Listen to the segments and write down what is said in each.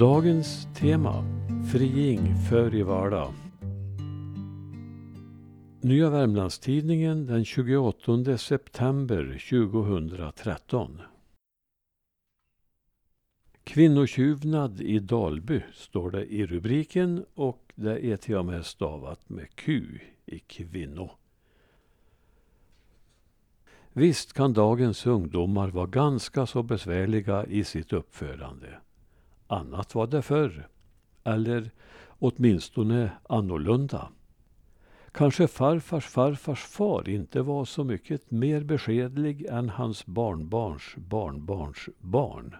Dagens tema Friing för i vardag. Nya Värmlandstidningen den 28 september 2013. Kvinnotjuvnad i Dalby står det i rubriken och det är till och med stavat med Q i kvinno. Visst kan dagens ungdomar vara ganska så besvärliga i sitt uppförande. Annat var det förr. Eller åtminstone annorlunda. Kanske farfars farfars far inte var så mycket mer beskedlig än hans barnbarns barnbarns barn.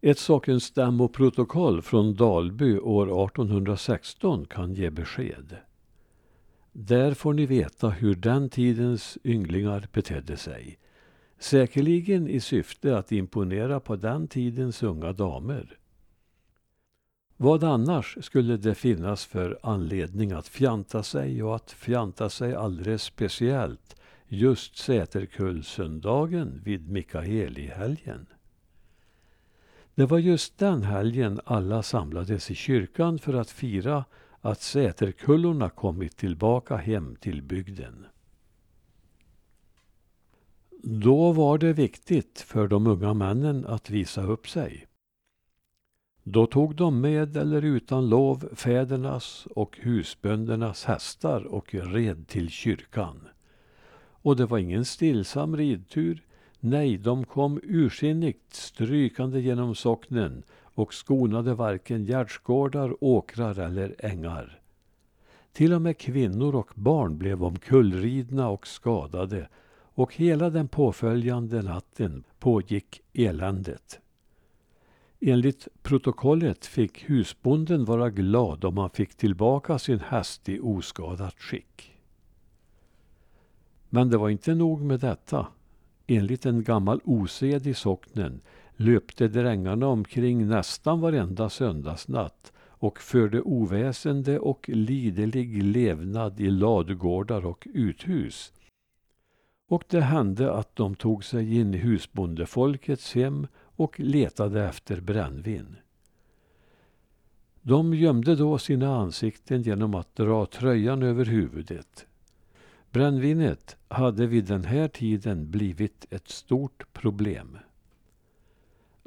Ett sakens stämmoprotokoll från Dalby år 1816 kan ge besked. Där får ni veta hur den tidens ynglingar betedde sig. Säkerligen i syfte att imponera på den tidens unga damer. Vad annars skulle det finnas för anledning att fjanta sig och att fjanta sig alldeles speciellt just Säterkullsöndagen vid Mikaelihelgen? Det var just den helgen alla samlades i kyrkan för att fira att Säterkullorna kommit tillbaka hem till bygden. Då var det viktigt för de unga männen att visa upp sig. Då tog de med eller utan lov fädernas och husböndernas hästar och red till kyrkan. Och det var ingen stillsam ridtur. Nej, de kom ursinnigt strykande genom socknen och skonade varken gärdsgårdar, åkrar eller ängar. Till och med kvinnor och barn blev omkullridna och skadade och hela den påföljande natten pågick eländet. Enligt protokollet fick husbonden vara glad om han fick tillbaka sin häst i oskadat skick. Men det var inte nog med detta. Enligt en gammal osed i socknen löpte drängarna omkring nästan varenda söndagsnatt och förde oväsende och liderlig levnad i ladugårdar och uthus. Och det hände att de tog sig in i husbondefolkets hem och letade efter brännvin. De gömde då sina ansikten genom att dra tröjan över huvudet. Brännvinet hade vid den här tiden blivit ett stort problem.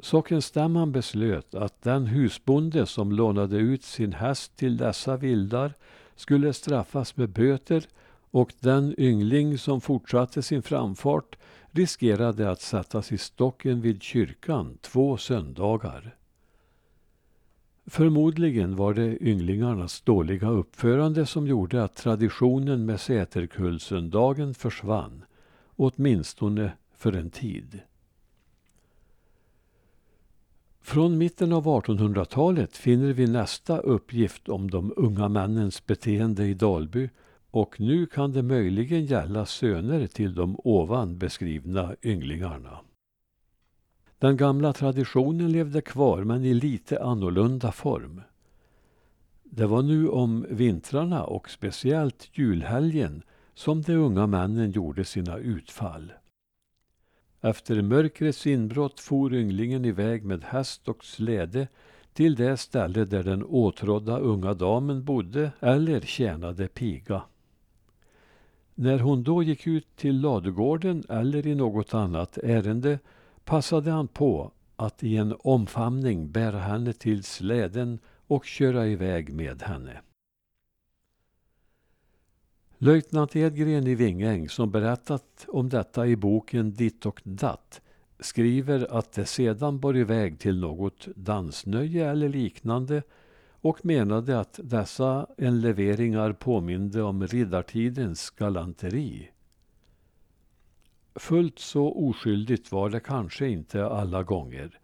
Sockenstämman beslöt att den husbonde som lånade ut sin häst till dessa vildar skulle straffas med böter och den yngling som fortsatte sin framfart riskerade att sättas i stocken vid kyrkan två söndagar. Förmodligen var det ynglingarnas dåliga uppförande som gjorde att traditionen med Säterkullsöndagen försvann, åtminstone för en tid. Från mitten av 1800-talet finner vi nästa uppgift om de unga männens beteende i Dalby och nu kan det möjligen gälla söner till de ovan beskrivna ynglingarna. Den gamla traditionen levde kvar men i lite annorlunda form. Det var nu om vintrarna och speciellt julhelgen som de unga männen gjorde sina utfall. Efter mörkrets inbrott for ynglingen iväg med häst och släde till det ställe där den åtrådda unga damen bodde eller tjänade piga. När hon då gick ut till ladugården eller i något annat ärende passade han på att i en omfamning bära henne till släden och köra iväg med henne. Löjtnant Edgren i Vingäng, som berättat om detta i boken Ditt och datt, skriver att det sedan bar iväg till något dansnöje eller liknande och menade att dessa enleveringar påminde om riddartidens galanteri. Fullt så oskyldigt var det kanske inte alla gånger.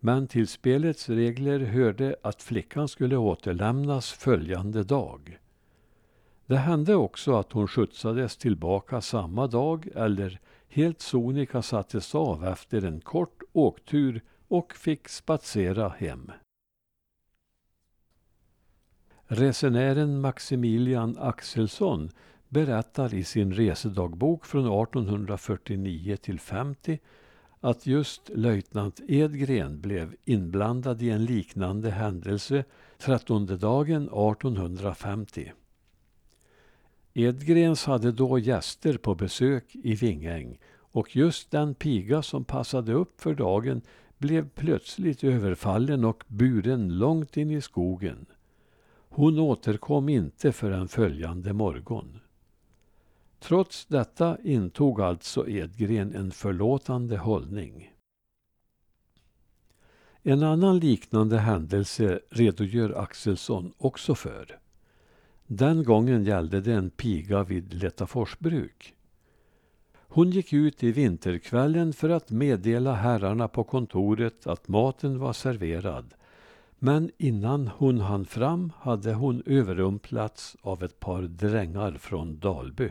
Men till spelets regler hörde att flickan skulle återlämnas följande dag. Det hände också att hon skjutsades tillbaka samma dag eller helt sonika sattes av efter en kort åktur och fick spatsera hem. Resenären Maximilian Axelsson berättar i sin resedagbok från 1849 till 50 att just löjtnant Edgren blev inblandad i en liknande händelse trettondedagen 1850. Edgrens hade då gäster på besök i Vingäng och just den piga som passade upp för dagen blev plötsligt överfallen och buren långt in i skogen. Hon återkom inte förrän följande morgon. Trots detta intog alltså Edgren en förlåtande hållning. En annan liknande händelse redogör Axelsson också för. Den gången gällde det en piga vid Letaforsbruk. Hon gick ut i vinterkvällen för att meddela herrarna på kontoret att maten var serverad. Men innan hon hann fram hade hon överrumplats av ett par drängar från Dalby.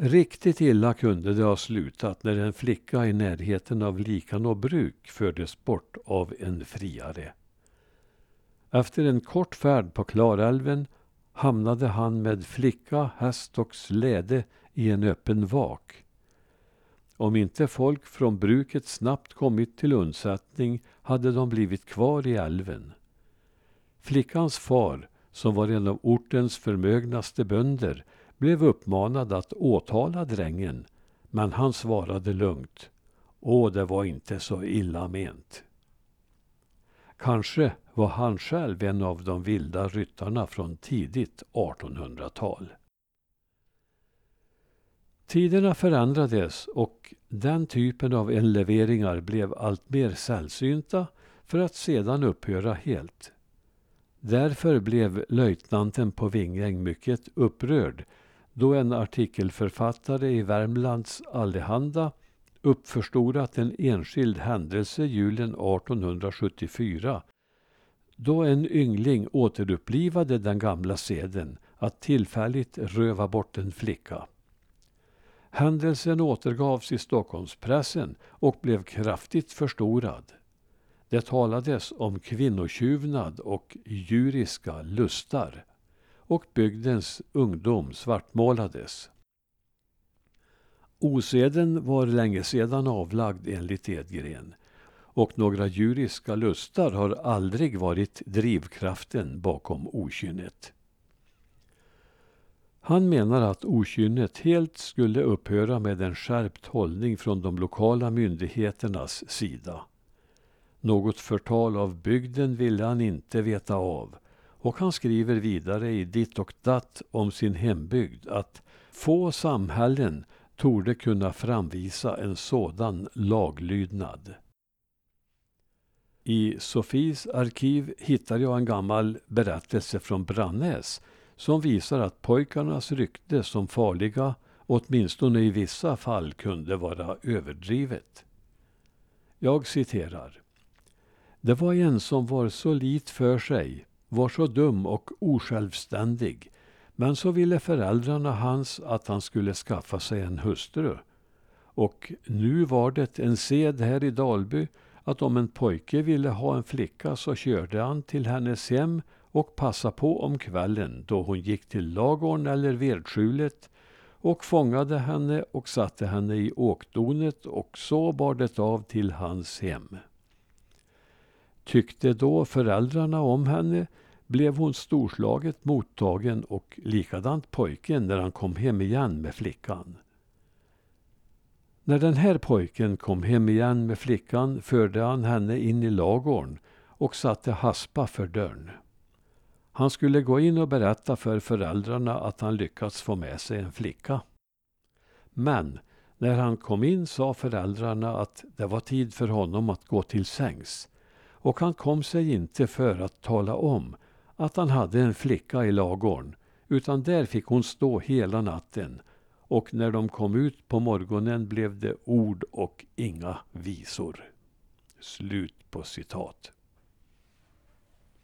Riktigt illa kunde det ha slutat när en flicka i närheten av Likanå bruk fördes bort av en friare. Efter en kort färd på Klarälven hamnade han med flicka, häst och släde i en öppen vak. Om inte folk från bruket snabbt kommit till undsättning hade de blivit kvar i älven. Flickans far, som var en av ortens förmögnaste bönder, blev uppmanad att åtala drängen, men han svarade lugnt. Åh, det var inte så illa ment. Kanske var han själv en av de vilda ryttarna från tidigt 1800-tal. Tiderna förändrades och den typen av enleveringar blev allt mer sällsynta för att sedan upphöra helt. Därför blev löjtnanten på Vingäng mycket upprörd då en artikelförfattare i Värmlands Allehanda uppförstorat en enskild händelse julen 1874 då en yngling återupplivade den gamla seden att tillfälligt röva bort en flicka. Händelsen återgavs i Stockholmspressen och blev kraftigt förstorad. Det talades om kvinnotjuvnad och djuriska lustar och bygdens ungdom svartmålades. Oseden var länge sedan avlagd enligt Edgren och några djuriska lustar har aldrig varit drivkraften bakom okynnet. Han menar att okynnet helt skulle upphöra med en skärpt hållning från de lokala myndigheternas sida. Något förtal av bygden ville han inte veta av och han skriver vidare i Ditt och datt om sin hembygd att få samhällen torde kunna framvisa en sådan laglydnad. I Sofis arkiv hittar jag en gammal berättelse från Brannäs som visar att pojkarnas rykte som farliga åtminstone i vissa fall kunde vara överdrivet. Jag citerar. Det var en som var så lit för sig, var så dum och osjälvständig, men så ville föräldrarna hans att han skulle skaffa sig en hustru. Och nu var det en sed här i Dalby att om en pojke ville ha en flicka så körde han till hennes hem och passa på om kvällen då hon gick till lagorn eller vedskjulet och fångade henne och satte henne i åkdonet och så bar det av till hans hem. Tyckte då föräldrarna om henne blev hon storslaget mottagen och likadant pojken när han kom hem igen med flickan. När den här pojken kom hem igen med flickan förde han henne in i lagorn och satte haspa för dörren. Han skulle gå in och berätta för föräldrarna att han lyckats få med sig en flicka. Men när han kom in sa föräldrarna att det var tid för honom att gå till sängs och han kom sig inte för att tala om att han hade en flicka i lagorn utan där fick hon stå hela natten och när de kom ut på morgonen blev det ord och inga visor. Slut på citat.